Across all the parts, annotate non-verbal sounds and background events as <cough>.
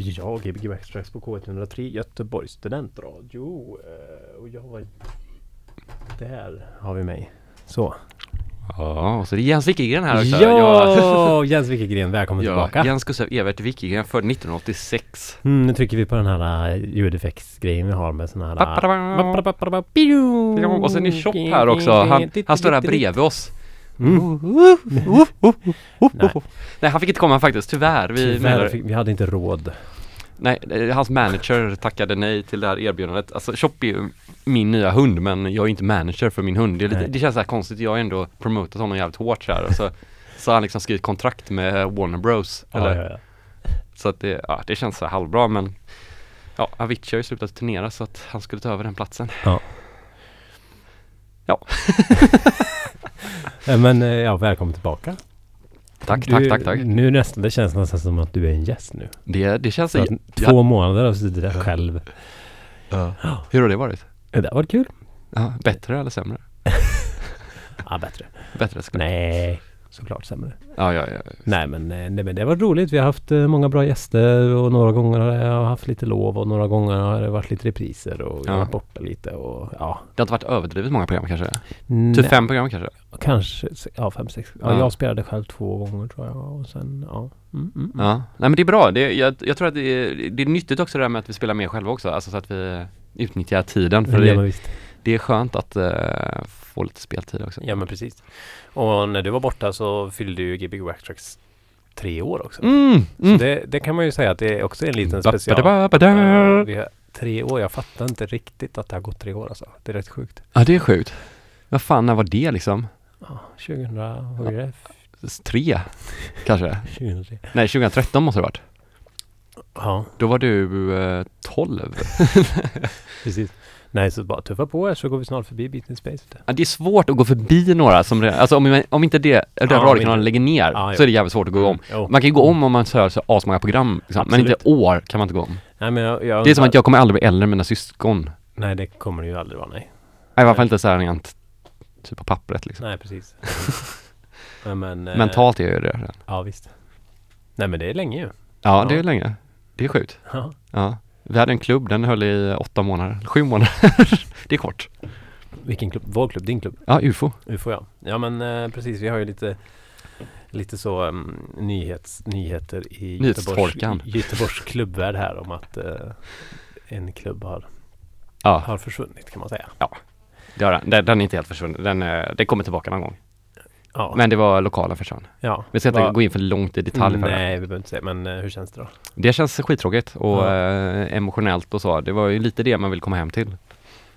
Ja, Gbg Backstracks på K103 Göteborgs studentradio. Eh, Och jag var... Där har vi mig. Så. Ja, så är det Jens Wickegren här också. Ja! Jens Wikegren, välkommen Ja, tillbaka. Jens Gustav Evert Wickegren född 1986. Mm, nu trycker vi på den här uh, ljudeffektsgrejen vi har med sån här... Ja, Och sen är Chop här också. Han, han står här bredvid oss. Mm. Nej. Han fick inte komma faktiskt, tyvärr. Vi, Tyvärr, fick, vi hade inte råd. nej, eh, hans manager tackade nej till det här erbjudandet. Alltså Chop är ju min nya hund, men jag är inte manager för min hund. Det, lite, det känns så här konstigt. Jag har ändå promotat honom jävligt hårt så här. Och så, så har han liksom skrivit kontrakt med Warner Bros. Eller, Ja, ja, ja. Så att det, ja, det känns så här halvbra, men ja, Avicii har ju slutat turnera så att han skulle ta över den platsen. Eh, <laughs> Men eh, ja, välkommen tillbaka. Tack, du, tack, tack, tack. Nu nästan, det känns nästan som att du är en gäst nu. Det, det känns... Att, ja, två månader har suttit där själv. ja. Hur har det varit? Det där var kul. Ja, bättre eller sämre? <laughs> Ja, bättre. Bättre ska Nej, såklart sämre. Ja, ja, ja. Nej men, eh, nej men det var roligt. Vi har haft eh, många bra gäster och några gånger har jag haft lite lov och några gånger har det varit lite repriser och jag har Ja. varit borta lite och ja. Det har inte varit överdrivet många program kanske? Nej, Typ fem program kanske? Kanske, ja fem, sex. Ja, Ja. jag spelade själv två gånger tror jag och sen ja. Mm, mm, mm. Ja, nej men det är bra. Det, jag, jag tror att det är, det är nyttigt också det här med att vi spelar mer själva också. Alltså så att vi utnyttjar tiden. För ja, det, det är skönt att eh, få lite speltid också. Ja men precis. Och när du var borta så fyllde ju Gbg Backtracks tre år också. Mm, Så mm. det, det kan man ju säga att det är också en liten special. ba- ba- ba- Ja, da. vi har tre år. Jag fattar inte riktigt att det har gått tre år alltså. Det är rätt sjukt. Ja, det är sjukt. Vad fan, när var det liksom? Ja, 2000, vad blir det? Tre, kanske? 2003. Nej, 2013 måste det ha varit. Ja, Då var du eh, 12. <laughs> precis. Nej, så bara tuffa på er så går vi snart förbi Beat in Space. Ja, det är svårt att gå förbi några som redan, alltså om, om inte det, den Ja, radiokanalen inte- lägger ner Ja, så är det jävligt svårt att gå om. Jo. Man kan ju gå om om man kör så asmånga program liksom. men inte år kan man inte gå om. Nej, men jag, jag Det är som att jag kommer aldrig bli äldre än mina syskon. Nej, det kommer det ju aldrig vara. Nej. I alla fall inte så här rent, typ på pappret liksom. Nej, precis. <laughs> Nej, men, eh, Mentalt är jag ju det redan. Ja, visst. Nej, men det är länge ju. Ja, det Ja. är länge. Det är sjukt. Ja. Ja. Vi hade en klubb, den höll i åtta månader, sju månader. <laughs> det är kort. Vilken klubb? Vår klubb? Din klubb? Ja, UFO. UFO ja. Ja men eh, precis, vi har ju lite Lite så um, nyhets, nyheter i Göteborgs, Göteborgs klubbvärld här om att eh, en klubb har, Ja, har försvunnit kan man säga. det har den. Den, den är inte helt försvunnen. Den, eh, den kommer tillbaka någon gång. Ja, Men det var lokalen försvann. ja. Vi ska inte Va- gå in för långt i detalj för det. Nej, vi behöver inte säga. Men eh, hur känns det då? Det känns skittråkigt och Ja. eh, emotionellt och så. Det var ju lite det man vill komma hem till.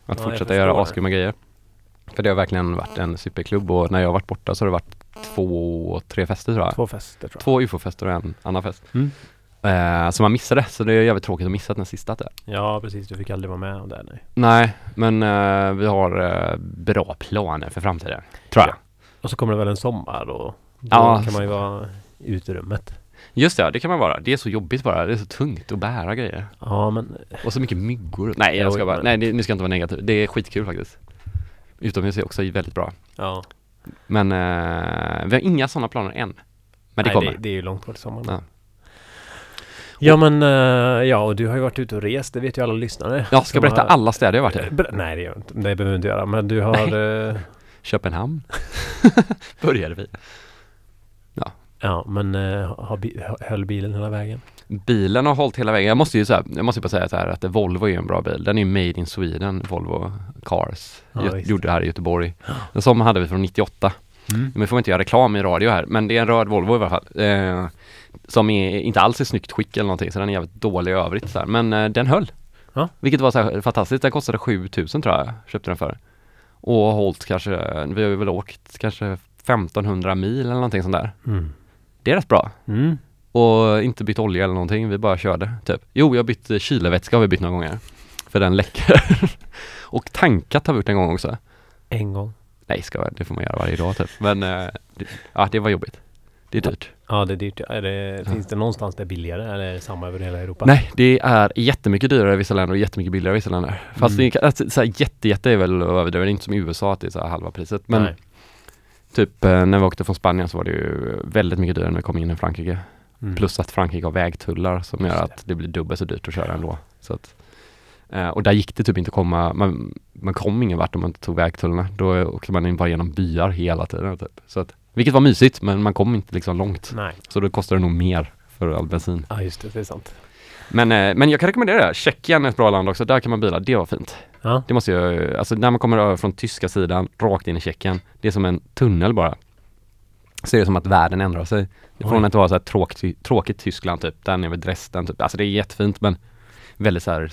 Att jag fortsätta göra asgrymma grejer. För det har verkligen varit en superklubb och när jag har varit borta så har det varit två, tre fester tror jag. Två fester tror jag. Två ufo-fester och en annan fest. Mm. Eh, så man missade, så det är jävligt tråkigt att missa den sista där. Ja, precis. Du fick aldrig vara med om det. Nej. Nej, men eh, vi har eh, bra planer för framtiden. Tror jag. Och så kommer det väl en sommar och då Ja, kan man ju vara ute i rummet. Just det, det kan man vara. Det är så jobbigt bara. Det är så tungt att bära grejer. Ja, men Och så mycket myggor. Nej, jag ska bara, nej, det, ni ska inte vara negativ. Det är skitkul faktiskt. Utomhus är också väldigt bra. ja. Men eh, vi har inga sådana planer än. Men det Nej, kommer. Det, det är ju långt kvar till sommaren. Ja. Ja men, eh, ja och du har ju varit ute och rest, det vet ju alla lyssnare. Jag ska berätta har- alla städer jag varit i. Nej det gör jag inte, det behöver du inte göra. Men du har, eh, Köpenhamn. <laughs> Började vi. ja men eh, har höll bilen hela vägen? Bilen har hållit hela vägen. Jag måste ju så här, jag måste bara säga så här att Volvo är en bra bil. Den är ju made in Sweden, Volvo Cars. Ja, gjorde här i Göteborg. En sån hade vi från 98. Mm. Vi får inte göra reklam i radio här, men det är en röd Volvo i alla fall. Eh, som är, inte alls i snyggt skick eller någonting, så den är jävligt dålig i övrigt så här. Men eh, den höll. Ja. Vilket var så fantastiskt. Den kostade 7000 tror jag, köpte den för. Och har hållit kanske, vi har väl åkt kanske 1500 mil eller någonting sånt där. Mm. Det är rätt bra. Mm. Och inte bytt olja eller någonting, vi bara körde typ. Jo, jag bytt eh, kylarvätska har vi bytt några gånger. För den läcker. <laughs> och tankat har vi gjort en gång också. En gång. Nej, ska det får man göra varje dag typ. Men eh, det, ja, det var jobbigt. Det är dyrt. Ja det är dyrt. Är det. Finns det någonstans det är billigare eller är det samma över hela Europa? Nej, det är jättemycket dyrare i vissa länder och jättemycket billigare i vissa länder. Fast Mm. det alltså, så här, jätte, jätte är väl över, det är inte som i USA att det är så här halva priset. Men Nej. typ eh, när vi åkte från Spanien så var det ju väldigt mycket dyrare när vi kom in i Frankrike. Mm. Plus att Frankrike har vägtullar som gör att det blir dubbelt så dyrt att köra ändå. Så att, eh, och där gick det typ inte att komma, man, man kom ingen vart om man inte tog vägtullarna. Då åkte man in bara genom byar hela tiden typ. Så att, vilket var mysigt men man kom inte liksom långt. Nej. Så då kostade det nog mer för all bensin. Ja just det, det är sant. Men, eh, men jag kan rekommendera det. Tjeckien är ett bra land också. Där kan man bila. Det var fint. Ja. Det måste jag, alltså när man kommer över från tyska sidan rakt in i Tjeckien. Det är som en tunnel bara. Så är det som att världen ändrar sig. Från Oj. att vara så här tråkigt, tråkigt Tyskland typ, där nere vid Dresden typ. Alltså det är jättefint men väldigt så här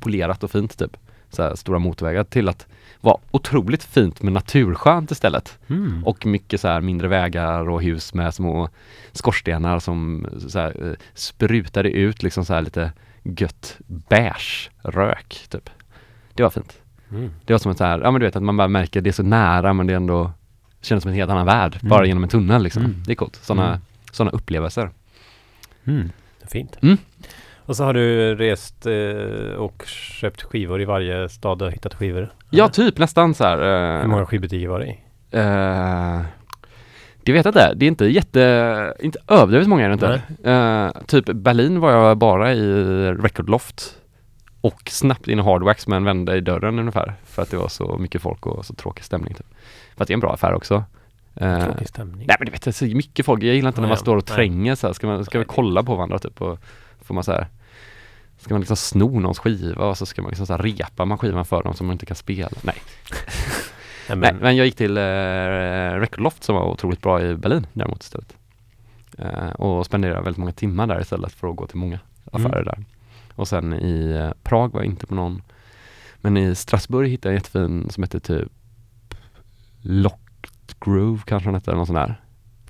polerat och fint typ. Så här stora motorvägar till att vara otroligt fint med naturskönt istället. Mm. Och mycket så här mindre vägar och hus med små skorstenar som så här, eh, sprutade ut liksom så här lite gött beige rök typ. Det var fint. Mm. Det var som ett så här, ja men du vet att man bara märker det är så nära men det är ändå känns som en helt annan värld Mm. bara genom en tunnel liksom. Mm. Det är coolt. Sådana Mm. såna upplevelser. Mm. Fint. Mm. Och så har du rest eh, och köpt skivor i varje stad och hittat skivor? Ja, typ nästan så här. eh, Hur många skivbutiker var det i? Eh, det vet jag inte. Det är inte jätte, inte överdrivet många är det inte. Eh, typ Berlin var jag bara i Record Loft och snabbt in i Hardwax med en vända i dörren ungefär för att det var så mycket folk och så tråkig stämning. Typ. För att det är en bra affär också. Eh, Tråkig stämning. nej men du vet, så mycket folk. Jag gillar inte när man står och tränger så här. Ska, man, ska vi kolla på varandra typ och får man så här Ska man liksom sno någons skiva och så ska man liksom så här repa man skivan för dem som man inte kan spela? Nej. Nej, <laughs> Nej, men, men jag gick till eh, Record Loft som var otroligt bra i Berlin däremot istället. Eh, och spenderade väldigt många timmar där istället för att gå till många affärer Mm. där. Och sen i eh, Prag var jag inte på någon. Men i Strasbourg hittade jag en jättefin som hette typ Locked Groove kanske den hette eller något sånt där.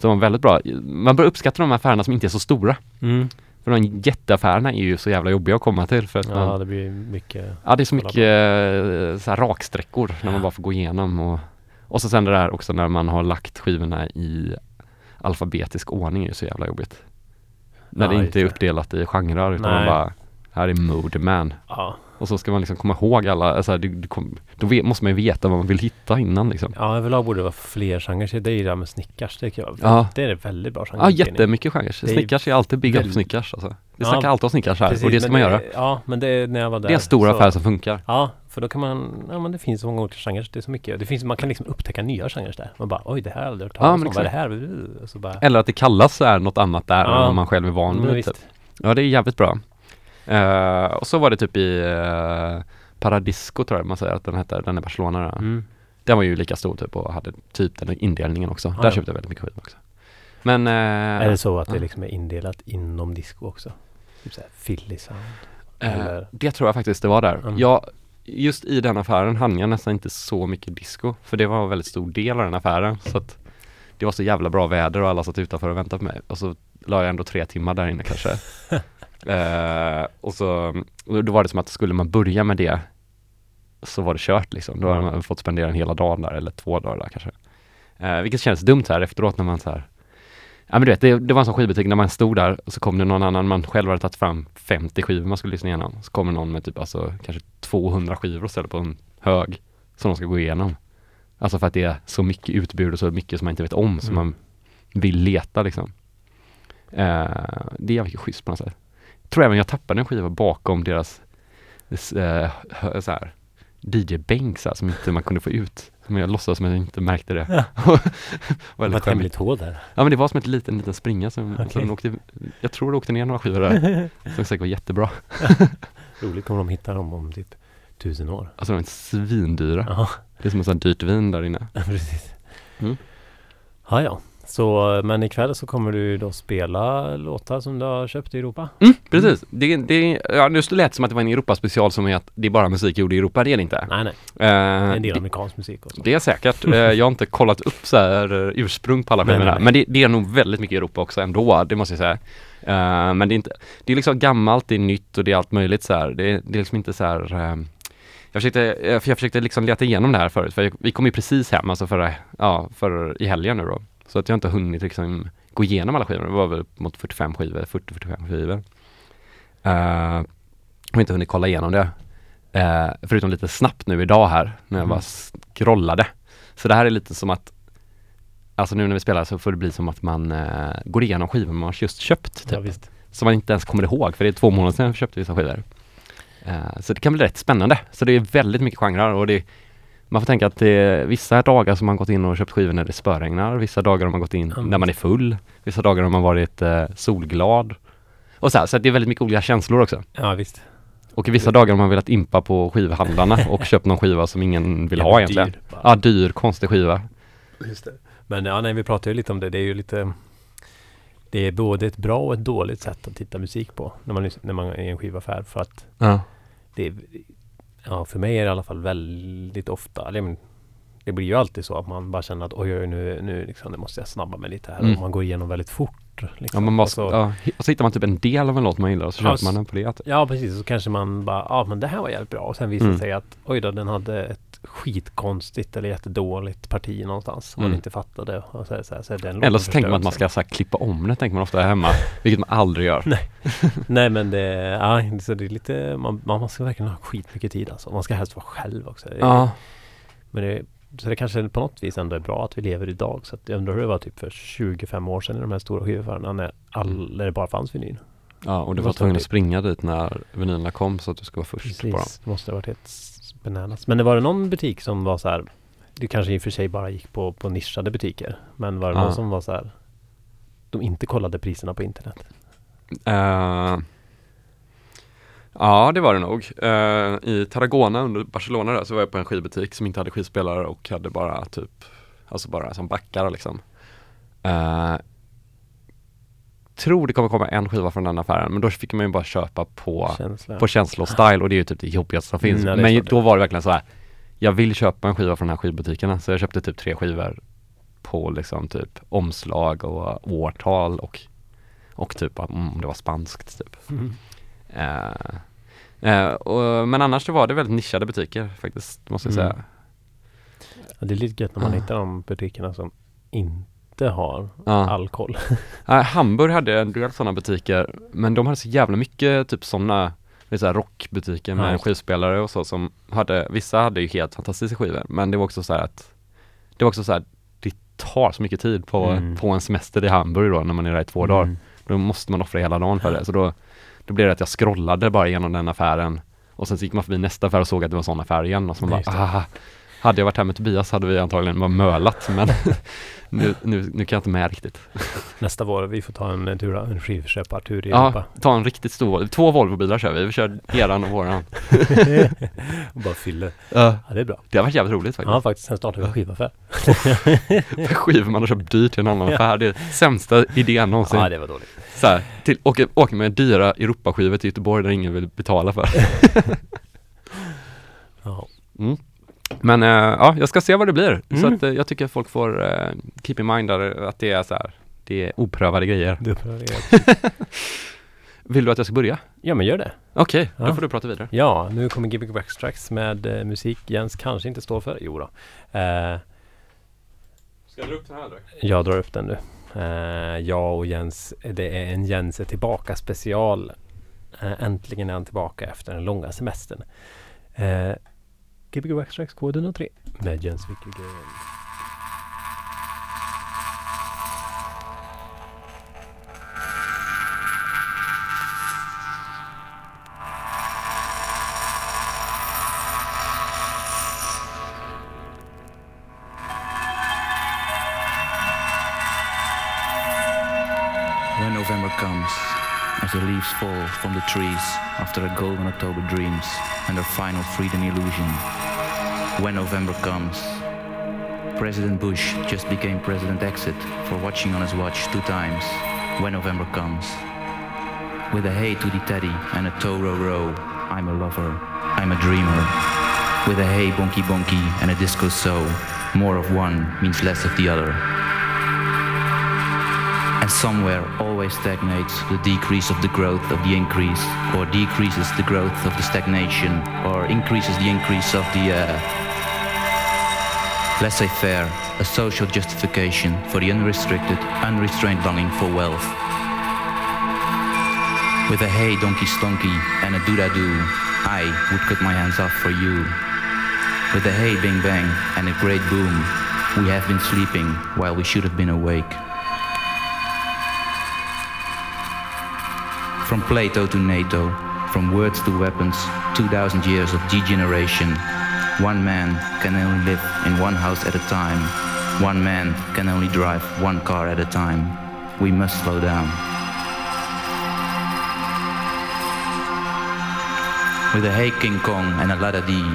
Som var väldigt bra. Man bör uppskatta de affärerna som inte är så stora. mm. För de jätteaffärerna är ju så jävla jobbiga att komma till för att Ja, man, det blir mycket. Ja det är så mycket eh, så här raksträckor när man bara får gå igenom och, och så sen det där också när man har lagt skivorna i alfabetisk ordning är ju så jävla jobbigt. När Ja, det inte är uppdelat i genrer utan man Nej. bara här är Mode Man Ja. och så ska man liksom komma ihåg alla, alltså, det, det kom, då vet, måste man ju veta vad man vill hitta innan liksom. ja, överlag borde det vara fler genrer. Det är ju det här med Snickars, tycker jag. Ja. Det är ett väldigt bra genre. Ja jättemycket genrer, Det är Snickars är alltid big up väldigt- Snickars alltså. Vi Ja, snackar alltid om Snickars här Precis, och det ska man göra. Ja, men det är när jag var där. Det är en stor så- affär som funkar. Ja, för då kan man, ja men det finns så många olika genrer, det är så mycket. Det finns, man kan liksom upptäcka nya genrer där. Man bara, oj det här har jag aldrig hört talas om, vad är det här? Bara, Eller att det kallas så här något annat där Ja. än vad man själv är van vid. Typ. Ja det är jävligt bra. Eh, och så var det typ i uh, Paradisco tror jag man säger att den hette, den är Barcelona. Mm. Den var ju lika stor typ och hade typ den indelningen också. Ja, där ja. köpte jag väldigt mycket skivor också. Men... eh, Är det så att det liksom är indelat inom disco också? Typ såhär Philly sound? eller- det tror jag faktiskt det var där. Mm. Jag, just i den affären hann jag nästan inte så mycket disco. För det var en väldigt stor del av den affären. Så att det var så jävla bra väder och alla satt utanför och väntade på mig. Och så la jag ändå tre timmar där inne kanske. <laughs> eh, och så och då var det som att skulle man börja med det så var det kört liksom. Då Mm. man fått spendera en hela dag där eller två dagar där kanske. Eh, vilket känns dumt här efteråt när man så här Ja men du vet, det, det var en sån skivbutik när man stod där och så kom det någon annan, man själv hade tagit fram 50 skivor man skulle lyssna igenom. Så kommer någon med typ alltså kanske 200 skivor och ställer på en hög som de ska gå igenom. Alltså för att det är så mycket utbud och så mycket som man inte vet om som Mm. man vill leta liksom. Eh, det är mycket schysst på något sätt. Tror även jag tappade en skiva bakom deras eh, så här, DJ-bänk så här, som inte man kunde få ut. Men jag låtsades som att jag inte märkte det. Ja. <laughs> Var Det var ett hemligt hål där. Ja men det var som ett liten, liten springa som, Okej. den åkte, jag tror det åkte ner några skivor där. <laughs> Som säkert var jättebra. <laughs> Roligt kommer de hitta dem om typ tusen år. Alltså de är svindyra. Ja, Det är som ett sånt dyrt vin där inne. precis. Mm. Ja, ja. Så, men ikväll så kommer du då spela låtar som du har köpt i Europa? Mm, precis. Det, det, ja, nu lät det som att det var en Europaspecial som är att det är bara musik gjord i Europa. Det är det inte. Nej, nej. Eh, Det är en del det, amerikansk musik och så. det är säkert. Eh, <laughs> jag har inte kollat upp så här eh, ursprung på alla nej. Men det, det är nog väldigt mycket Europa också ändå. Det måste jag säga. Eh, men det är inte, det är liksom gammalt, det är nytt och det är allt möjligt så här. Det, det är liksom inte så här jag försökte, för jag försökte liksom leta igenom det här förut, för vi kom ju precis hem, alltså förra, ja, för i helgen nu då. Så att jag inte hunnit liksom gå igenom alla skivor, det var väl mot 45 skivor, 40-45 skivor. Uh, och inte hunnit kolla igenom det. Eh, förutom lite snabbt nu idag här, när jag Mm. bara scrollade. Så det här är lite som att alltså nu när vi spelar så får det bli som att man eh, går igenom skivor man just köpt typ. Ja. Som man inte ens kommer ihåg för det är två månader sedan jag köpte vissa skivor. Eh, så det kan bli rätt spännande. Så det är väldigt mycket genrer och det man får tänka att det är vissa dagar som man gått in och köpt skivor när det spöregnar, vissa dagar har man gått in Mm. när man är full, vissa dagar har man varit eh, solglad. Och så här, så det är väldigt mycket olika känslor också. Ja, visst. Och vissa dagar har man velat impa på skivhandlarna och köpt någon skiva som ingen vill ha egentligen. Dyr, bara. Ja, dyr, konstig skiva. Just det. Men ja, nej, vi pratade ju lite om det. Det är ju lite Det är både ett bra och ett dåligt sätt att titta musik på när man, när man är i en skivaffär. För att Ja. det är, Ja, för mig är det i alla fall väldigt ofta eller, Det blir ju alltid så att man bara känner att oj, oj nu, nu liksom, nu måste jag snabba mig lite här. Mm. Och man går igenom väldigt fort. Ja, Liksom. man bara, Och så- ja, och så hittar man typ en del av en låt man gillar och så Ja, köper man den på det. Ja precis, så kanske man bara, ja men det här var jävligt bra och sen visar det Mm. sig att oj då, den hade ett skitkonstigt eller jättedåligt parti någonstans som Mm. man inte fattade. Och så, så, så är den Eller så tänker man att man ska så här, klippa om det, tänker man ofta hemma, <laughs> vilket man aldrig gör. sen. Nej men det, ja, så det är lite, man, man måste verkligen ha skitmycket tid alltså. Man ska helst vara själv också. Ja, Men det, så det kanske på något vis ändå är bra att vi lever idag. Så jag undrar hur det var typ för 25 år sedan i de här stora skivaffärerna när, all, när det bara fanns vinyl. ja och du var tvungen att springa dit när vinylerna kom så att du ska vara först på dem. Precis, det måste ha varit helt bananas. Men det var det någon butik som var så här Det kanske i och för sig bara gick på, på nischade butiker. Men var det Ja. någon som var så här De inte kollade priserna på internet? Eh, ja, det var det nog. Eh, I Tarragona under Barcelona där, så var jag på en skivbutik som inte hade skivspelare och hade bara typ, alltså bara som backar liksom. Uh, tror det kommer komma en skiva från den affären, men då fick man ju bara köpa på Känsla. på känsla och style och det är ju typ det jobbigaste som finns. Mm, Men då var det verkligen så här. Jag vill köpa en skiva från den här skivbutikerna så jag köpte typ tre skivor på liksom typ omslag och årtal och och typ om det var spanskt typ. Mm. Eh, eh, och, men annars så var det väldigt nischade butiker faktiskt, måste jag Mm. säga. Ja, det är lite gött när man Ah. hittar de butikerna som inte har Ja. alkohol. <laughs> Eh, Hamburg hade en del sådana butiker, men de hade så jävla mycket typ sådana så rockbutiker med Ja, skivspelare och så som hade, vissa hade ju helt fantastiska skivor, men det var också så här att det var också så här, det tar så mycket tid på, Mm. på en semester i Hamburg då när man är där i två dagar. Mm. Då måste man offra hela dagen för det, så då, då blev det att jag scrollade bara igenom den affären och sen så gick man förbi nästa affär och såg att det var en sån affär igen och så man bara, ah, hade jag varit här med Tobias hade vi antagligen bara mölat men <laughs> nu, nu, nu kan jag inte med riktigt. Nästa vår, vi får ta en, tur, en skivköpartur i Ja, Europa. ta en riktigt stor, två Volvo-bilar kör vi, vi kör eran och våran. <laughs> och bara fyller. Ja, Ja, det är bra. det har varit jävligt roligt faktiskt. Ja, faktiskt. Sen startar vi en skivaffär. <laughs> Skivor man har köpt dyrt till en annan affär, det är sämsta idén någonsin. Ja, det var dåligt. Så här, till, åka, åka med dyra Europaskivor till Göteborg där ingen vill betala för. Ja. Mm. Men eh, ja, jag ska se vad det blir. Så Mm. att eh, jag tycker att folk får eh, keep in mind att det är så här, det är oprövade grejer. Det upprör er. <laughs> Vill du att jag ska börja? Ja, men gör det. Okej, Ja. då får du prata vidare. Ja, nu kommer Gbg Backstracks med eh, musik Jens kanske inte står för. Jo då. Eh, Ska jag dra upp den här eller? jag drar upp den nu. Eh, jag och Jens, det är en Jens är tillbaka special. Eh, äntligen är han tillbaka efter den långa semestern. Eh, Gbg Backstracks kod 103 med Jens Wickelgren. When November comes, as the leaves fall from the trees after a golden October dreams and their final freedom illusion. When November comes, President Bush just became President Exit for watching on his watch two times. When November comes, with a hey to the teddy and a tow row row, I'm a lover, I'm a dreamer. With a hey bonky bonky and a disco so, more of one means less of the other. And somewhere always stagnates the decrease of the growth of the increase, or decreases the growth of the stagnation, or increases the increase of the uh, laissez faire, a social justification for the unrestricted, unrestrained longing for wealth. With a hey donkey stonky and a doo doo, I would cut my hands off for you. With a hey bing bang and a great boom, We have been sleeping while we should have been awake. From Plato to NATO, from words to weapons, 2000 years of degeneration. One man can only live in one house at a time. One man can only drive one car at a time. We must slow down. With a hey King Kong and a la da dee,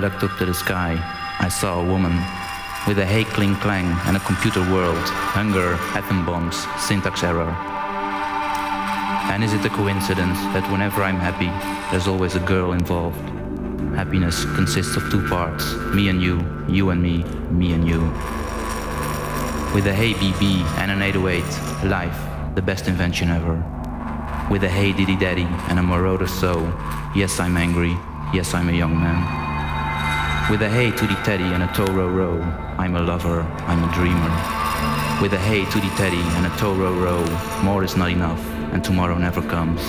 looked up to the sky. I saw a woman. With a hey cling clang and a computer world, hunger, atom bombs, syntax error. And is it a coincidence that whenever I'm happy, there's always a girl involved? Happiness consists of two parts me and you, you and me, me and you. With a hey BB and an 808, life, the best invention ever. With a hey diddy daddy and a marauder soul, yes I'm angry, yes I'm a young man. With a hey to the teddy and a Toro row, I'm a lover, I'm a dreamer. With a hey to the teddy and a Toro row, more is not enough, and tomorrow never comes.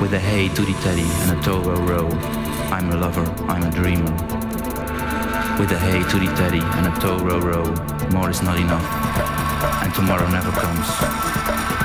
With a hey to the teddy and a Toro row, I'm a lover, I'm a dreamer. With a hey to the teddy and a Toro row, more is not enough, and tomorrow never comes.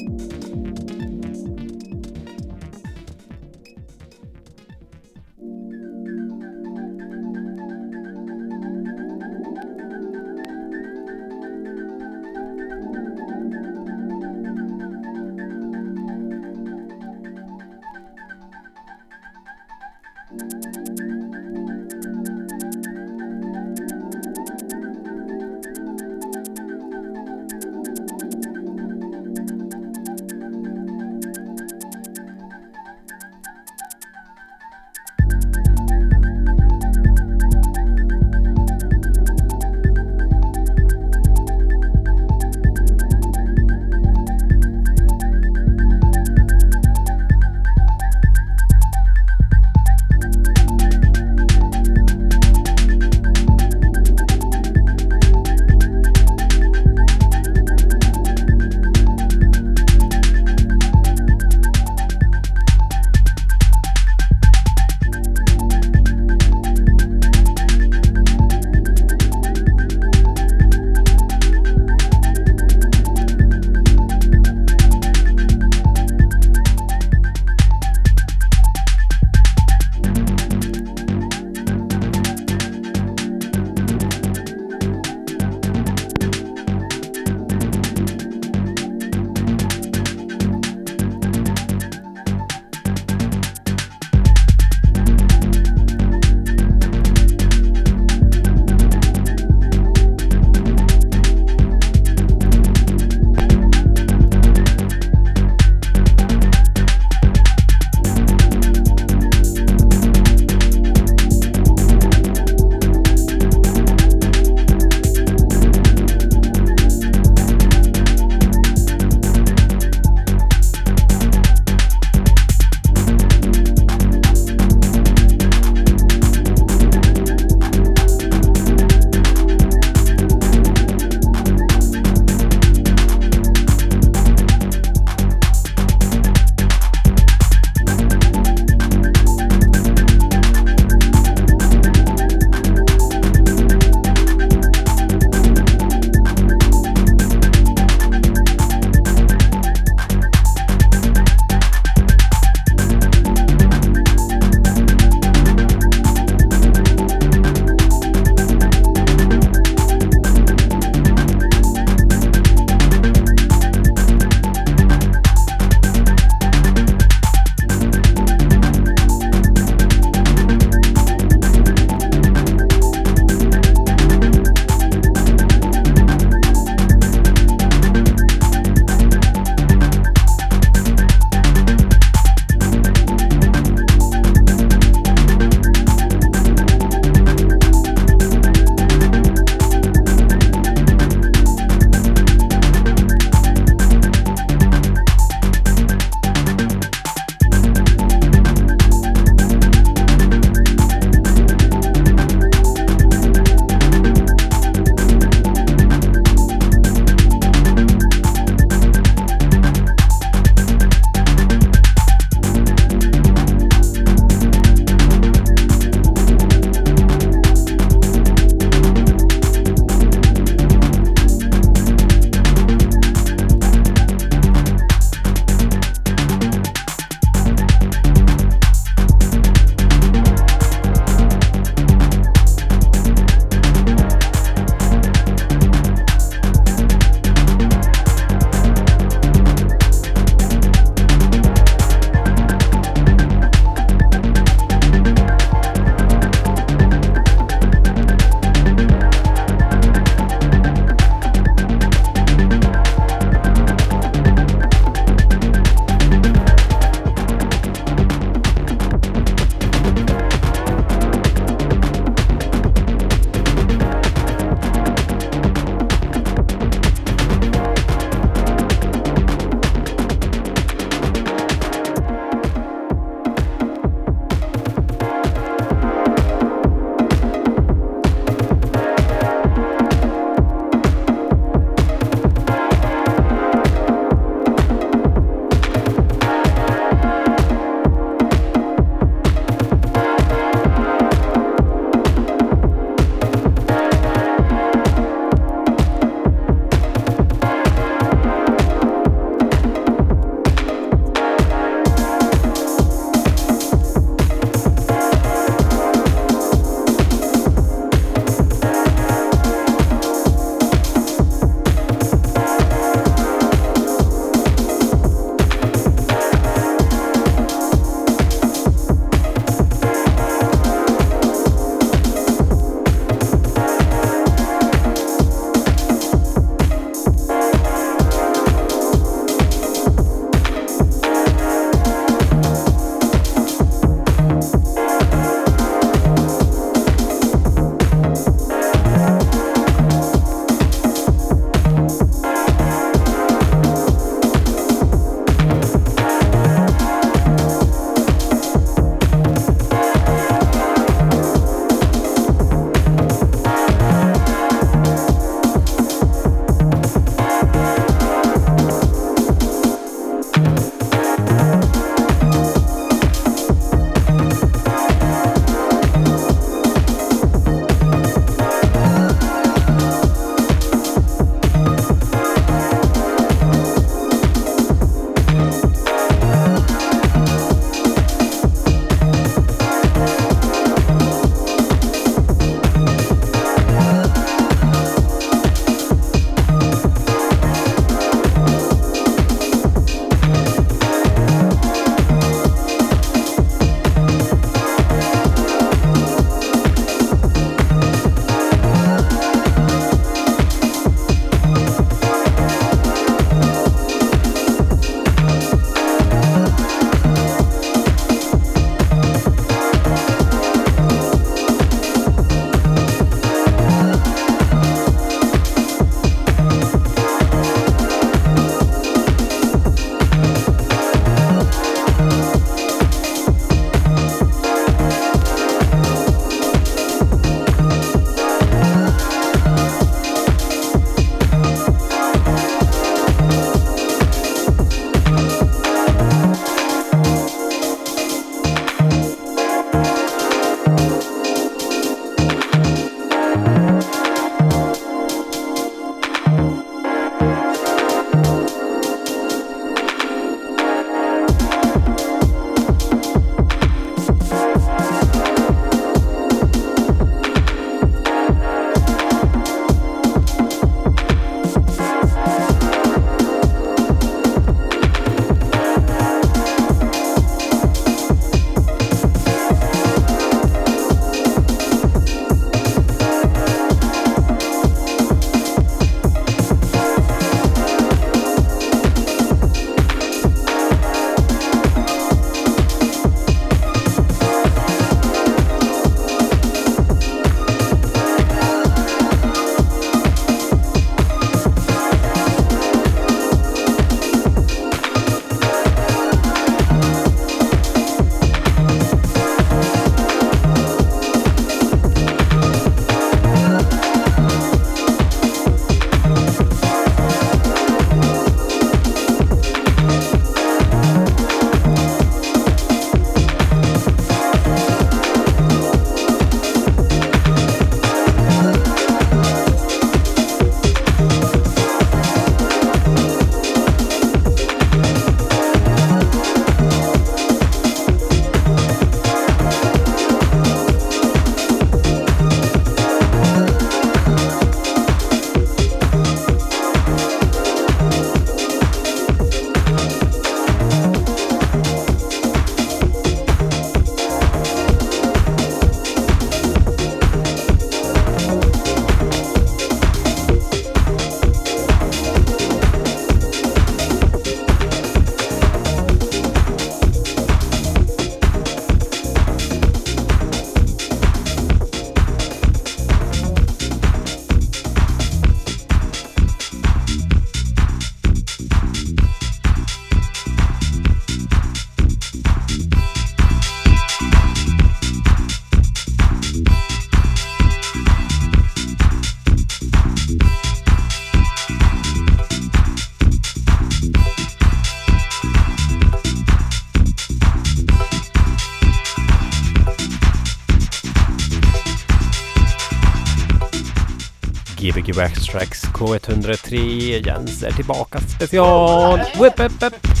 Gbg Tracks K103 Jens är tillbaka special! Whip, whip, whip.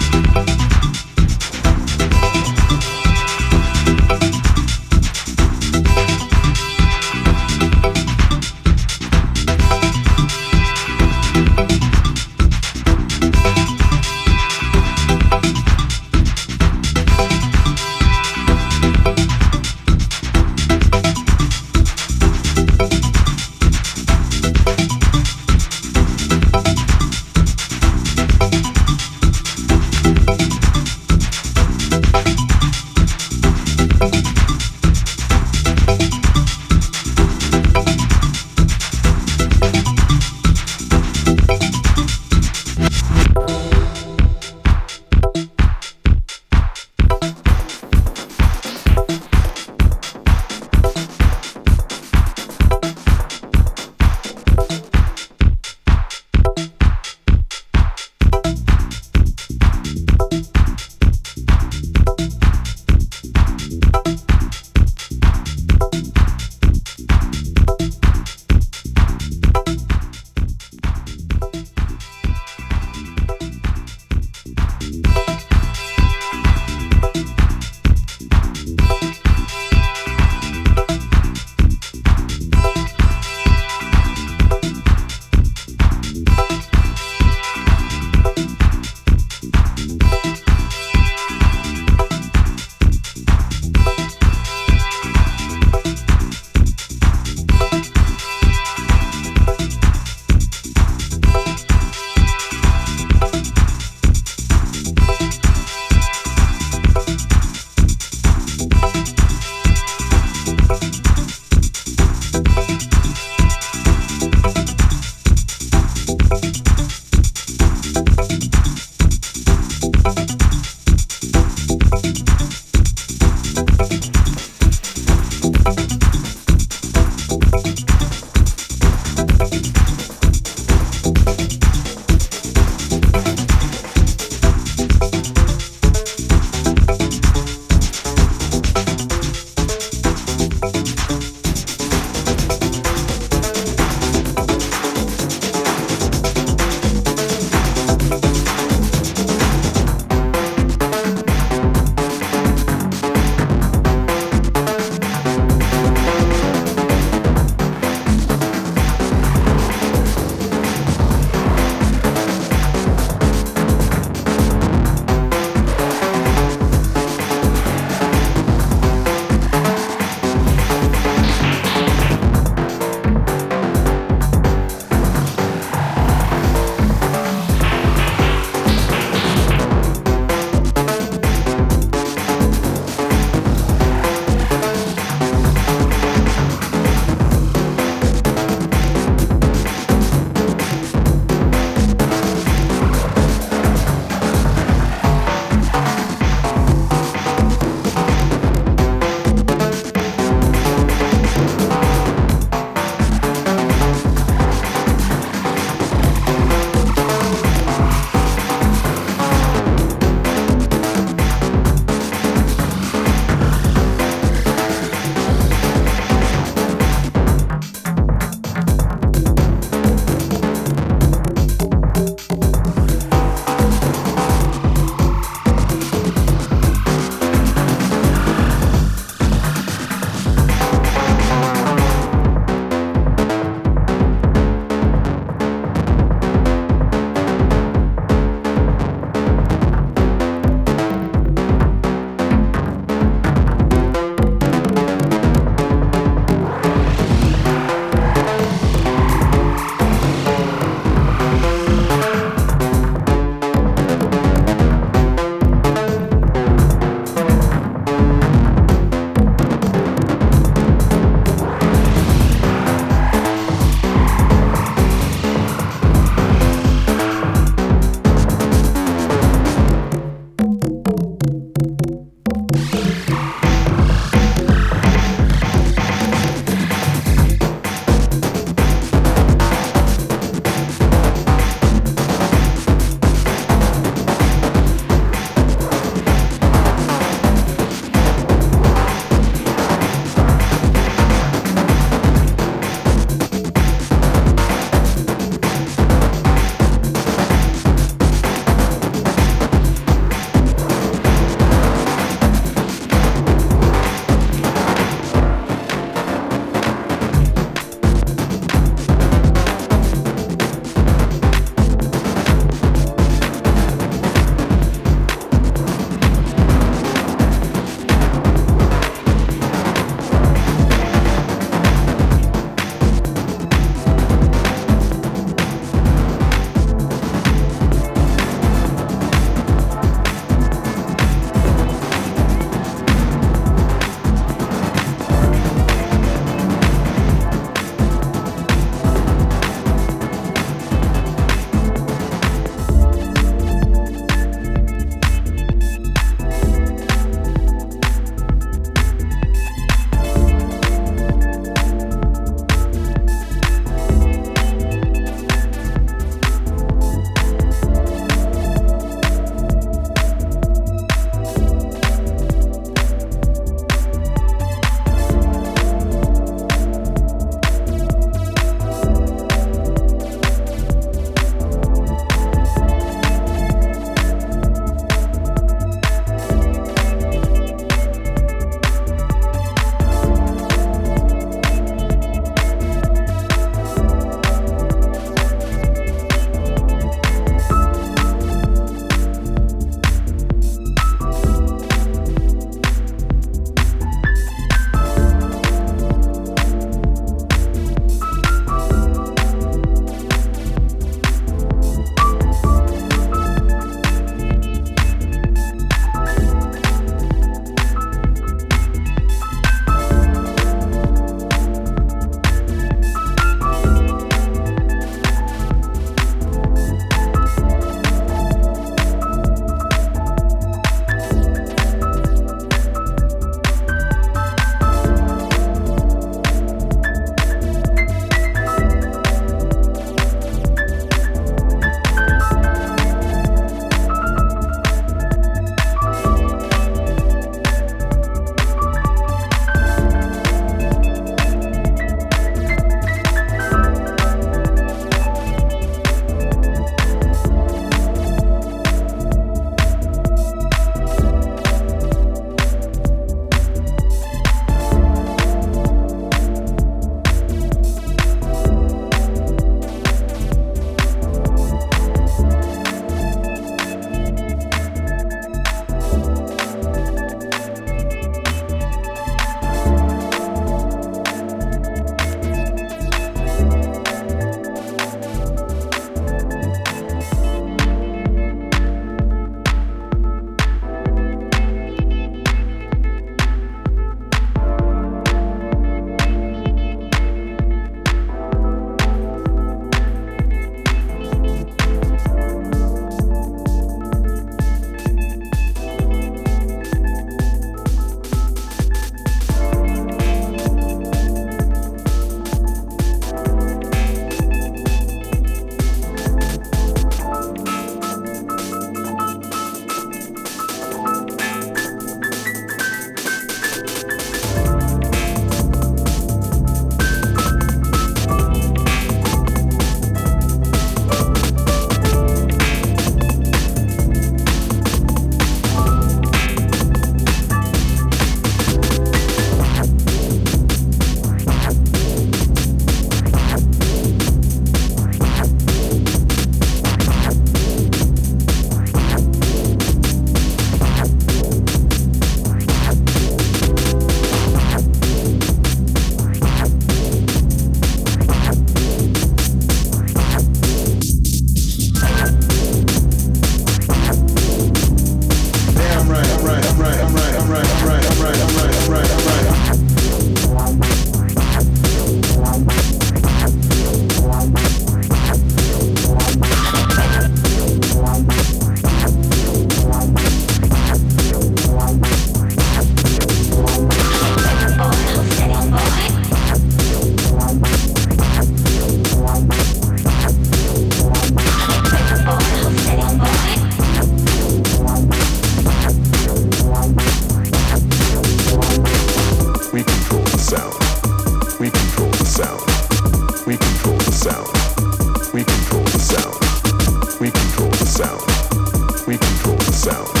We control the sound. We control the sound. We control the sound. We control the sound.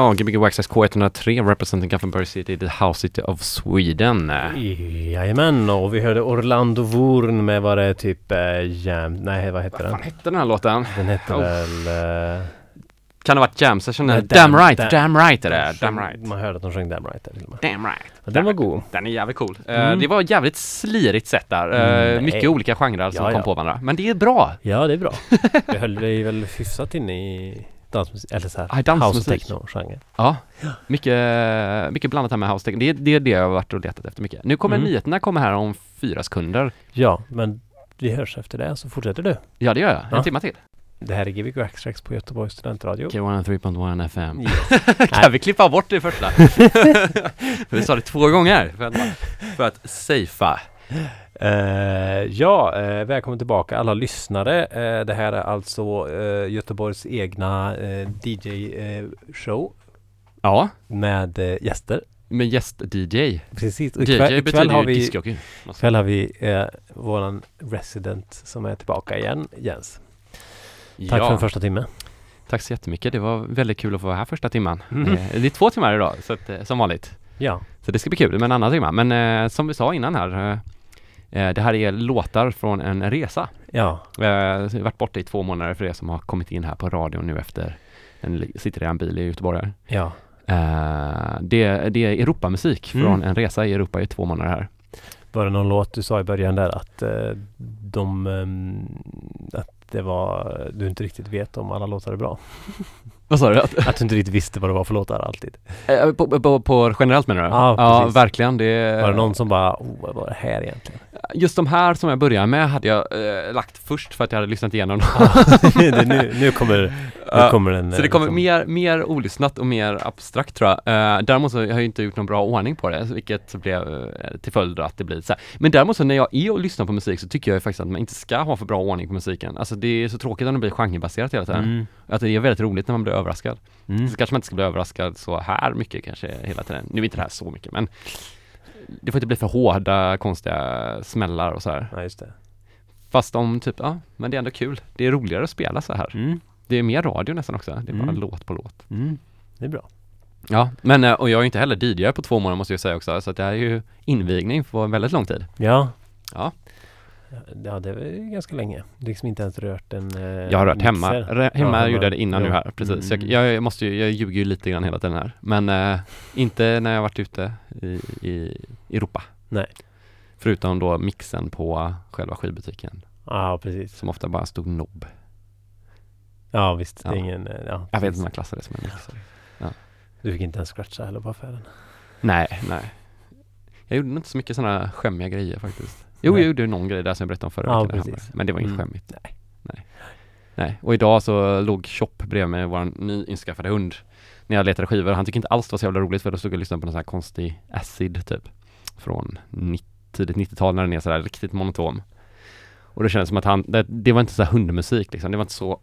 Ja, Gbg Waxxax K103 representing Gothenburg City, the house city of Sweden. Jajamän, och vi hörde Orlando Wurn med vad det är typ äh, Jam... Nej, vad heter Vad den? fan hette den här låten? Den hette Oh. väl... eh, Kan det ha varit Jam Session? Nej, Damn, Damn- right, Damn- damn right är det. de Damn right. Man hörde att de sjöng Damn Right där till och med. Damn right. Den var god. Den är jävligt cool. Eh, Mm. det var jävligt slirigt sätt där. Eh, Mm, mycket olika genrer som Ja, kom ja. på varandra. Men det är bra. Ja, det är bra. <laughs> Vi höll dig väl hyfsat inne i dansmusik, eller så Ja, här, dansmusik. house techno-genre. Ja, mycket, mycket blandat här med house techno. Det, det är det jag har varit och letat efter mycket. Nu kommer Mm. nyheterna komma här om fyra sekunder. Ja, men vi hörs efter det så fortsätter du. Ja, det gör jag. En Ja. timme till. Det här är Gbg Waxtrax på Göteborgs studentradio. K103.1 FM. Yes. <laughs> kan vi klippa bort det första? <laughs> <laughs> vi sa det två gånger för att, för att safea. Eh, ja, eh, välkommen tillbaka alla lyssnare. Eh, det här är alltså eh, Göteborgs egna eh, DJ-show Ja, med eh, gäster. med gäst-DJ. Precis. Och DJ ikväll betyder har ju vi, discjockey. ikväll har vi eh, våran resident som är tillbaka igen, Jens. Tack ja. för den första timmen. Tack så jättemycket. Det var väldigt kul att få vara här första timman. Eh, Det är två timmar idag, så att, eh, som vanligt. Ja, Så det ska bli kul med en annan timma. Men eh, som vi sa innan här, eh, eh, det här är låtar från en resa. ja, Eh, jag har varit borta i två månader för er som har kommit in här på radion nu efter en, sitter i en bil i Göteborg här. ja. Eh, det, det är Europamusik Mm. från en resa i Europa i två månader här. Var det någon låt du sa i början där att eh, de ehm, att det var, du inte riktigt vet om alla låtar är bra? <laughs> Vad sa du? Att du inte riktigt visste vad det var för låtar alltid. Eh, på, på, på generellt menar du? Ja, ja verkligen. Det, Var det någon som bara, oh, vad var det här egentligen? Just de här som jag börjar med hade jag eh, lagt först för att jag hade lyssnat igenom dem. <laughs> det, nu, nu <laughs> kommer kommer den, Så eh, det kommer liksom- mer, mer olyssnat och mer abstrakt tror jag. Uh, däremot så har jag inte gjort någon bra ordning på det, vilket blev eh, till följd att det blir så här. Men däremot så när jag är och lyssnar på musik så tycker jag faktiskt att man inte ska ha för bra ordning på musiken. Alltså det är så tråkigt om det blir genrebaserat hela tiden. Mm. Att det är väldigt roligt när man blir överraskad. Mm. Så kanske man inte ska bli överraskad så här mycket kanske hela tiden. Nu är inte det här så mycket men det får inte bli för hårda, konstiga smällar och så här. Ja, just det. Fast om typ, ja, men det är ändå kul. Det är roligare att spela så här. Mm. Det är mer radio nästan också. Det är bara Mm. låt på låt. Mm. Det är bra. Ja, men eh, och jag är ju inte heller DJ på två månader måste jag säga också, så att det här är ju invigning för en väldigt lång tid. Ja. Ja. Ja, det väl ganska länge. Liksom inte ens rört en eh, Jag har rört hemma. Re- hemma Ja, gjorde jag det innan ja. nu här, precis. Mm. Jag, jag måste ju, jag ljuger ju lite grann hela tiden här, men eh, inte när jag varit ute i, i Europa. Nej. Förutom då mixen på själva skivbutiken, Ja, precis. som ofta bara stod nobb. Ja, visst. Det är Ja. ingen... eh, Ja, Jag vet inte om jag klassar det som en mix. Du fick inte ens scratcha heller på affären. Nej, nej. Jag gjorde inte så mycket sådana skämmiga grejer faktiskt. Jo, Nej. jag gjorde någon grej där som jag berättade om förra Ja, veckan. Men det var inget Mm. skämmigt. Nej. nej. Nej, och idag så låg Chop bredvid mig, vår nyinskaffade hund, när jag letade skivor. Han tycker inte alls det var så jävla roligt för då stod jag och lyssnade på någon sån här konstig acid typ. Från 90, tidigt 90-tal när den är sådär riktigt monoton. Och det kändes som att han, det, det var inte så hundmusik liksom. Det var inte så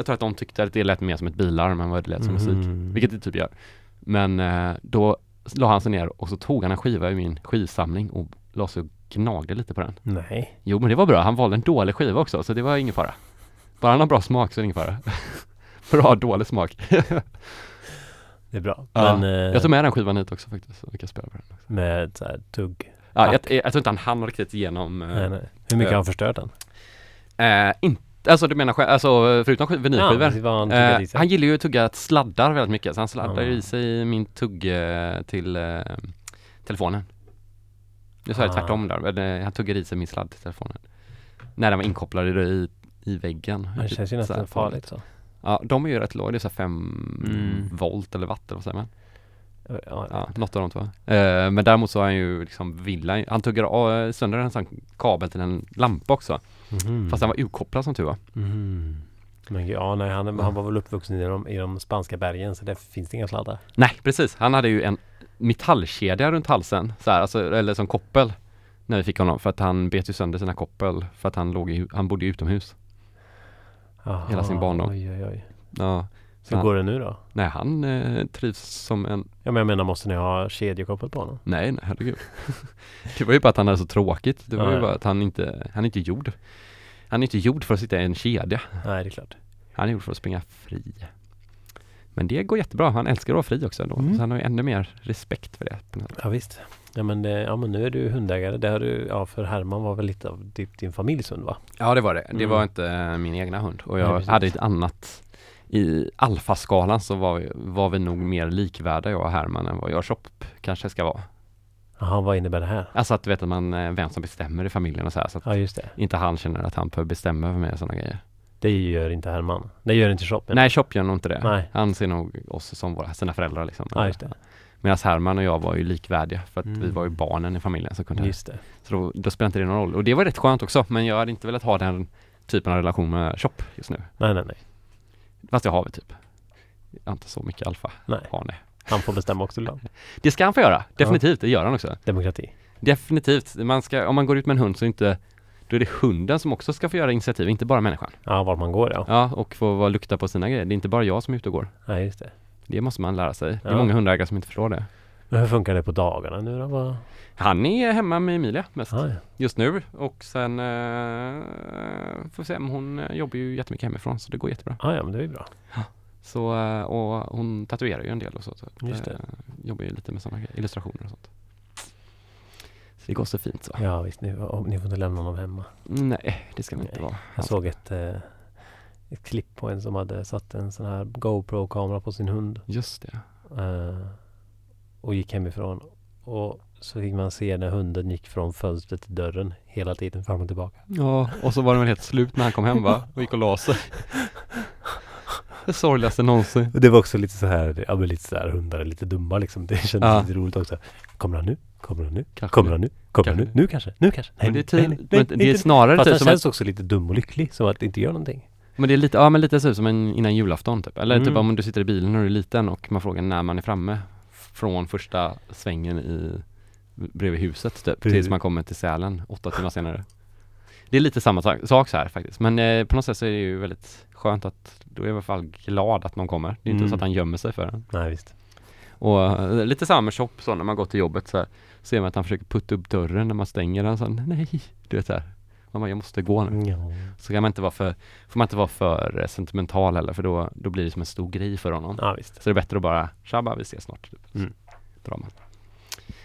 Jag tror att de tyckte att det lät mer som ett bilarm än vad det lät som musik. Mhm. Vilket det typ gör. Men eh, då la han sig ner och så tog han en skiva i min skivsamling och la sig och gnagde lite på den. Nej. Jo men det var bra, han valde en dålig skiva också så det var ingen fara. Bara han har bra smak så är det ingen fara. <laughs> bra dålig smak. Det är bra. Ja, Men eh, Jag tog med den skivan hit också faktiskt, så vi kan spela på den. Också. med så här tugg. Ja, jag, jag, jag tror inte han hann riktigt igenom eh, Nej, nej. Hur mycket har han förstört den? Eh, inte, alltså du menar alltså förutom skiv- vinylskivor? vad han Eh, han gillar ju att tugga sladdar väldigt mycket, så han sladdar ju Ah. i sig min tugg till eh, telefonen. Nu sa jag Ah. tvärtom där, eh, han tuggar i sig min sladd till telefonen. När den var inkopplad i, i, väggen. Det känns ju här nästan farligt så. Ja, de är ju rätt låga, det är så här 5 Mm. volt eller watt eller vad säger man? Ja, Ja, något av de två. Eh, men däremot så har han ju liksom villan, han tuggar av, sönder en sån kabel till en lampa också. Mhm. Fast den var ukopplad som tur var. Mhm. Men ja, nej, han, han var väl uppvuxen i de, i de spanska bergen så där finns det inga sladdar. Nej, precis. Han hade ju en metallkedja runt halsen, så här, alltså, eller som koppel när vi fick honom för att han bet ju sönder sina koppel för att han låg i, han bodde utomhus. Aha, Hela sin barndom. Oj, oj, oj. Ja, Hur Ja. går det nu då? nej han eh, trivs som en, Ja, men jag menar, måste ni ha kedjekoppel på honom? nej nej herregud. <laughs> det var ju bara att han hade så tråkigt. Det var Ja, ju bara att han inte, han är inte gjord. Han är inte gjord för att sitta i en kedja. Nej, det är klart. Han är gjord för att springa fri. Men det går jättebra. Han älskar att vara fri också ändå. Mm. Så han har ju ännu mer respekt för det. Ja, visst. Ja, men, det, ja, men nu är du hundägare. Det har du, ja, för Herman var väl lite av typ din familjs hund va? Ja det var det. Det Mm. var inte min egna hund. Och Nej, jag precis. hade ett annat i alfaskalan så var vi, var vi nog mer likvärda jag och Herman än vad jag och Chop kanske ska vara. Jaha, vad innebär det här? Alltså att du vet att man, eh, vem som bestämmer i familjen och så här. Så att Ja, just det. inte han känner att han behöver bestämma över mig och sådana grejer. Det gör inte Herman. Det gör inte Chop. Nej, Chop gör nog inte det. Nej. Han ser nog oss som våra, sina föräldrar liksom. Ja, just det. Medan Herman och jag var ju likvärdiga för att vi Mm. var ju barnen i familjen som kunde Just det. Så då, då spelade inte det någon roll. Och det var rätt skönt också, men jag hade inte velat ha den typen av relation med Chop just nu. Nej, nej, nej. Fast jag har väl typ, inte så mycket alfa. Nej. Har ni. Han får bestämma också ibland. <laughs> Det ska han få göra, definitivt, det gör han också. Demokrati. Definitivt, man ska, om man går ut med en hund så inte då är det hunden som också ska få göra initiativ, inte bara människan. Ja, vart man går ja. Ja, och få lukta på sina grejer. Det är inte bara jag som är ute och går. Nej, just det. Det måste man lära sig. Det är Ja. många hundägare som inte förstår det. Men hur funkar det på dagarna nu då? Vad? Han är hemma med Emilia mest Ah, ja. just nu och sen eh, får vi se, men hon eh, jobbar ju jättemycket hemifrån så det går jättebra. ah, ja, men det är ju bra. Så, eh, och hon tatuerar ju en del och så. så Just det. eh, Jobbar ju lite med sådana illustrationer och sånt. Så det går så fint så. Ja, visst. Ni, om, ni får inte lämna honom hemma. Nej, det ska det inte vara. Jag såg ett, eh, ett klipp på en som hade satt en sån här GoPro-kamera på sin hund. Just det. eh, och gick hemifrån. Och så fick man se när hunden gick från fönstret till dörren hela tiden fram och tillbaka. Ja, och så var den väl helt slut när han kom hem va? Och gick och la sig. Det sorgligaste någonsin. Och det var också lite så här, ja men lite så här hundar är lite dumma liksom. Det kändes Ja. lite roligt också. Kommer han nu? Kommer han nu? Kanske Kommer han nu? Kommer han nu? Kanske. Nu kanske? Nu kanske? Men det är, nej, nej, nej, men nej, det är snarare Fast typ som att, känns också lite dum och lycklig, som att det inte gör någonting. Men det är lite, ja men lite så som en innan julafton typ. Eller typ Mm. om du sitter i bilen och du är liten och man frågar när man är framme från första svängen i bredvid huset typ, Precis. tills man kommer till Sälen åtta timmar senare. Det är lite samma sak, sak så här faktiskt. Men eh, på något sätt så är det ju väldigt skönt att då är jag i alla fall glad att någon kommer. Det är inte Mm. så att han gömmer sig för en. Nej, visst. Och eh, lite samma med shop så när man går till jobbet så här, ser man att han försöker putta upp dörren när man stänger den så här, nej, du vet så här. Man bara, jag måste gå nu. Ja. Så kan man inte vara för, får man inte vara för eh, sentimental heller för då, då blir det som en stor grej för honom. ja. Så det är bättre att bara, tjabba vi ses snart. Typ. Mm.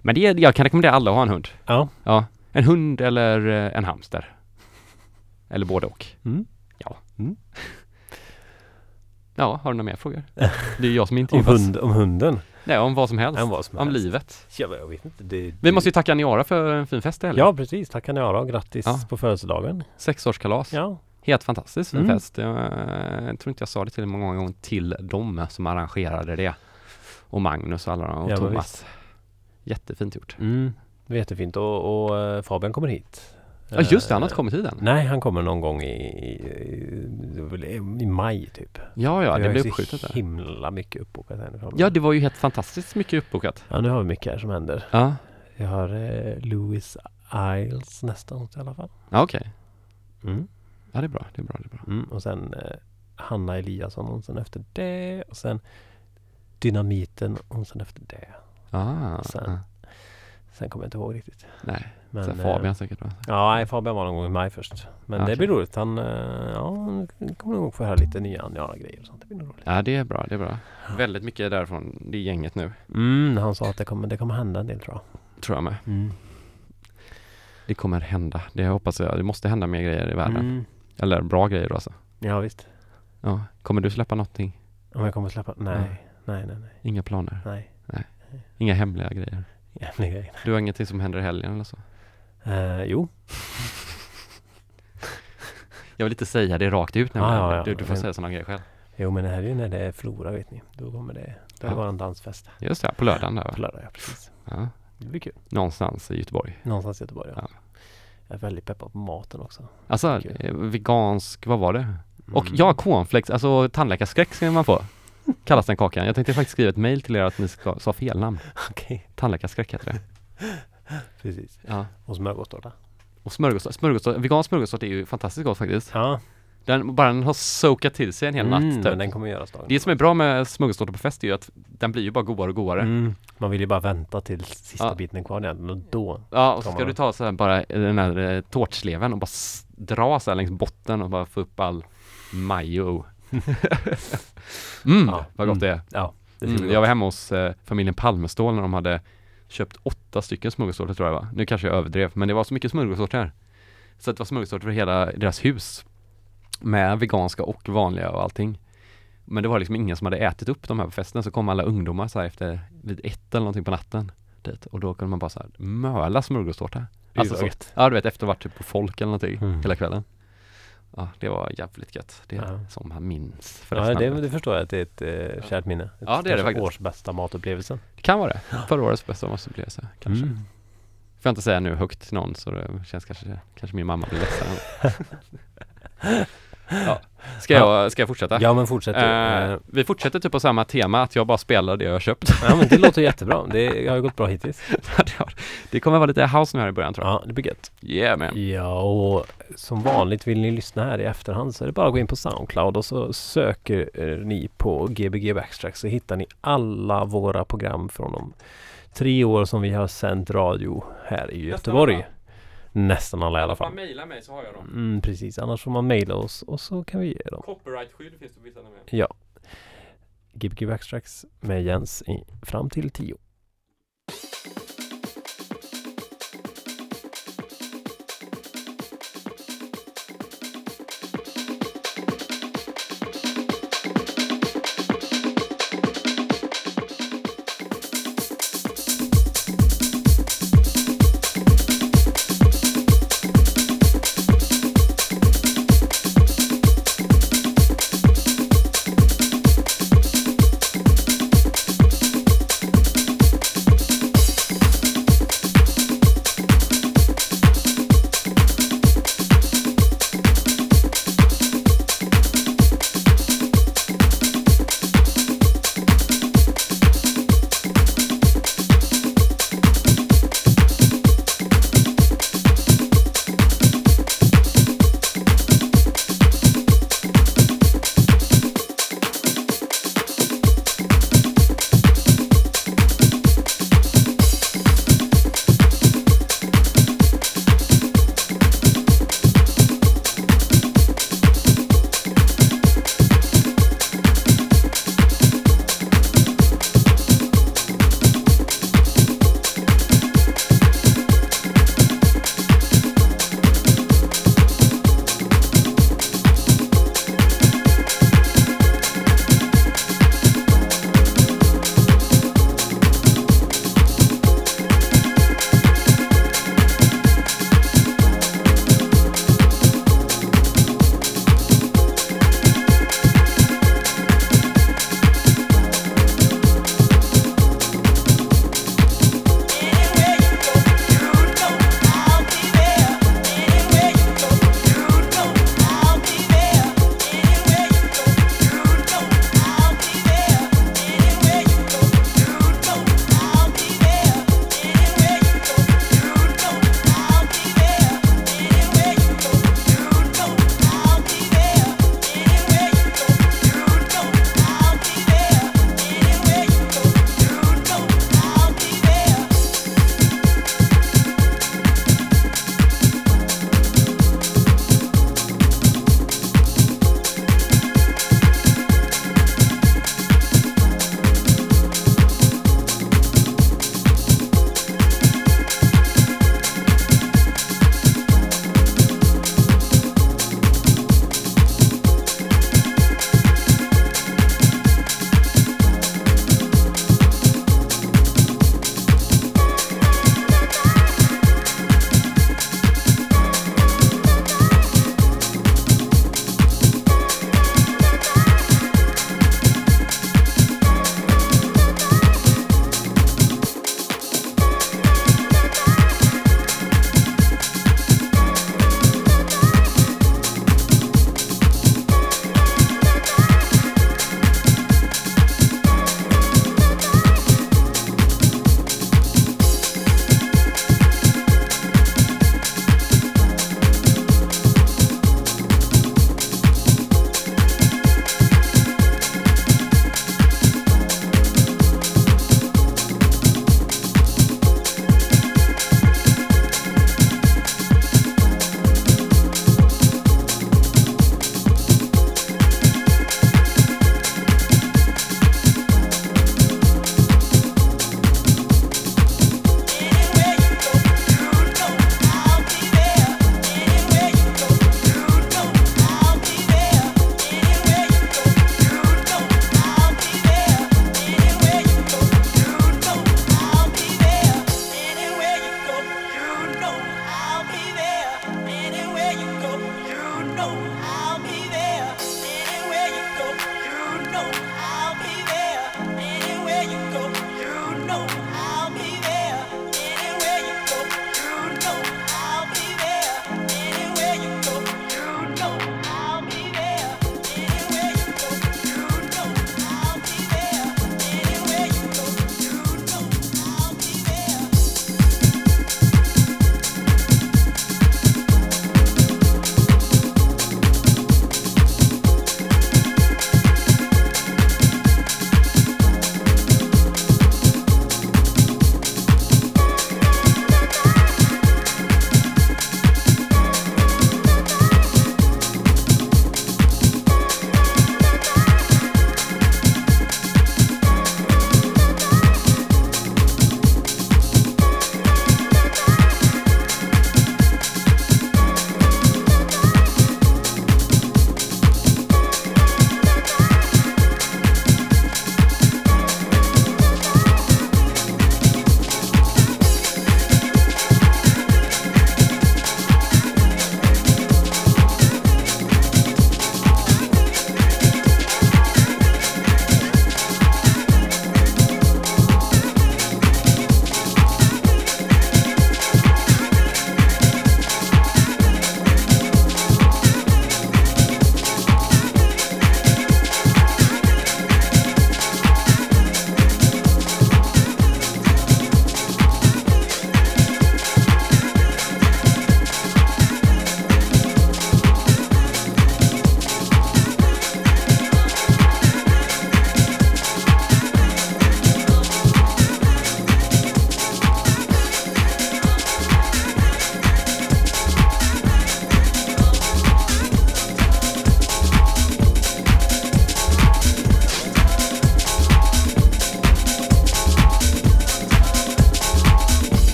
Men det jag kan rekommendera alla att ha en hund. Ja. Ja, en hund eller eh, en hamster. Eller både och. Mm. Ja. Mm. <laughs> Ja, har du några mer frågor? <laughs> Det är jag som Om, intervjuas. hund, om hunden? Nej, om vad som helst. Om vad som om helst. livet. Ja, jag vet inte. Det, Vi måste ju tacka Niara för en fin fest i helgen. Ja, precis. Tackar ni och grattis Ja. på födelsedagen. Sexårskalas. Ja. Helt fantastiskt fin Mm. fest. Jag, eh, jag tror inte jag sa det till många gånger till dem som arrangerade det. Och Magnus och alla de och Ja, Thomas. Jättefint gjort. Mm. Det var jättefint och, och eh, Fabian kommer hit. Ja just det, han har Eh, inte kommit hit än. Nej, han kommer någon gång i, i, i, maj typ. Ja, ja, det blev ju uppskjutet så där. himla mycket uppbokat härifrån. Ja, det var ju helt fantastiskt mycket uppbokat. Ja, nu har vi mycket här som händer. Ja, Vi har eh, Louis Isles nästa onsdag i alla fall. ja okej. Mm. Ja, det är bra, det är bra, det är bra. Mm. Och sen eh, Hanna Eliasson och sen efter det. Och sen Dynamiten och sen efter det. Ah, Sen- ah. Sen kommer jag inte ihåg riktigt. nej. Men, Så eh, Fabian säkert va? Ja, nej, Fabian var någon gång i maj först. Men Okej. det blir roligt. Han, eh, ja, kommer nog få höra lite nya Aniara-grejer och sånt. Det blir nog roligt. Ja, det är bra, det är bra. Väldigt mycket därifrån, det gänget nu, Mm, han sa att det kommer, det kommer hända en del tror jag. tror jag med. Mm. Det kommer hända, det hoppas jag. Det måste hända mer grejer i världen. Mm. Eller bra grejer då alltså. Ja, visst. Ja. Kommer du släppa någonting? Om jag kommer släppa? Nej, Ja. nej, nej, nej. Inga planer? nej. Inga hemliga grejer? Jävla grejer. Du har ingenting som händer i helgen eller så? Eh, jo, <laughs> Jag vill inte säga det rakt ut nu. Ja, ja, ja. Du, du får säga sådana grejer själv. jo, men det här är ju när det är Flora vet ni. Då kommer det, då är det Ja. bara en dansfest. Just det, på lördagen där va? På lördag, ja precis. Ja. Det blir kul. Någonstans i Göteborg. Någonstans i Göteborg, ja. Ja. Jag är väldigt peppad på maten också. Alltså, eh, vegansk, vad var det? Och Mm. ja, cornflakes, alltså tandläkarskräck ska man få. <laughs> Kallas den kakan. Jag tänkte faktiskt skriva ett mail till er att ni ska, sa fel namn. <laughs> Okej, Tandläkarskräck heter det. <gasps> precis. Ja. Och smörgåstårta. Och smörgåstårta, smörgåstårta, vegansk smörgåstårta är ju fantastiskt gott faktiskt. Ja, Den, bara den har soakat till sig en hel natt mm, typ. men den kommer göras dagen. Det som är bra med smörgåstårta på fest är ju att den blir ju bara godare och godare. Mm. Man vill ju bara vänta till sista Ja. biten kvar igen och då. Ja, och så ska man du ta så här bara den här eh, tårtsleven och bara dra så här längs botten och bara få upp all majo. <laughs> mm, Ja, vad gott mm. det är. Ja, det Mm, jag var hemma hos eh, familjen Palmestål när de hade köpt åtta stycken smörgåstårtor tror jag va? Nu kanske jag överdrev, men det var så mycket smörgåstårtor här. Så att det var smörgåstårtor för hela deras hus. Med veganska och vanliga och allting. Men det var liksom ingen som hade ätit upp de här på festen, så kom alla ungdomar så här efter, vid ett eller någonting på natten dit. Och då kunde man bara så här möla smörgåstårta. Alltså så, ja du vet efter varit typ på folk eller någonting Mm. hela kvällen. Ja, det var jävligt gött. Det är Ja. som man minns Ja, det, det förstår jag att det är ett eh, kärt minne. Ett, Ja, det är det faktiskt. års bästa matupplevelsen. Det kan vara det. Förra årets bästa matupplevelse kanske. Mm. Får jag inte säga nu högt till någon så det känns kanske, kanske min mamma blir ledsen. <laughs> ja. Ska, jag, ska jag fortsätta? Ja men fortsätt du. Eh, Eh, vi fortsätter typ på samma tema, att jag bara spelar det jag har köpt. ja men det låter jättebra. Det har ju gått bra hittills. <laughs> det kommer vara lite house nu här i början tror jag. Ja, det blir gött. Yeah man. Ja, och som vanligt vill ni lyssna här i efterhand så är det bara att gå in på Soundcloud och så söker ni på Gbg Backstrack så hittar ni alla våra program från de tre år som vi har sänt radio här i Göteborg. Nästan alla i alla fall. mejla mig så har jag dem. Mm, precis, annars får man mejla oss och så kan vi ge dem. Copyright-skydd finns det på vissa med. Ja. Gbg Backstracks med Jens i, fram till 10.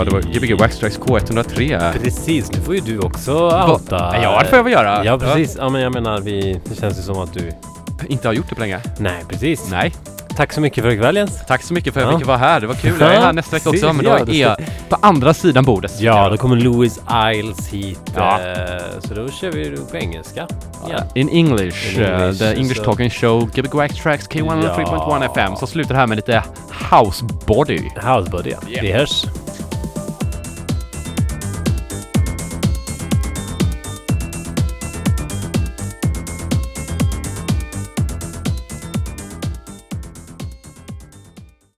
Ja, det var Gbg Waxtrax K103. Precis, nu får ju du också outa. Ja, det får jag väl göra. Ja, precis. Ja, men jag menar, vi, det känns ju som att du... Inte har gjort det på länge. Nej, precis. Nej. Tack så mycket för ikväll Jens. Tack så mycket för att jag Ja. fick vara här. Det var kul. Jag är här nästa vecka också, men då är jag på andra sidan bordet. Ja, då kommer Louis Isles hit. Ja. eh, Så då kör vi på engelska. Ja. In English, In uh, English, the English så- talking show, Gbg Waxtrax K103.1 Ja. FM. Så slutar det här med lite house body. Housebody, ja. Yeah. Vi hörs.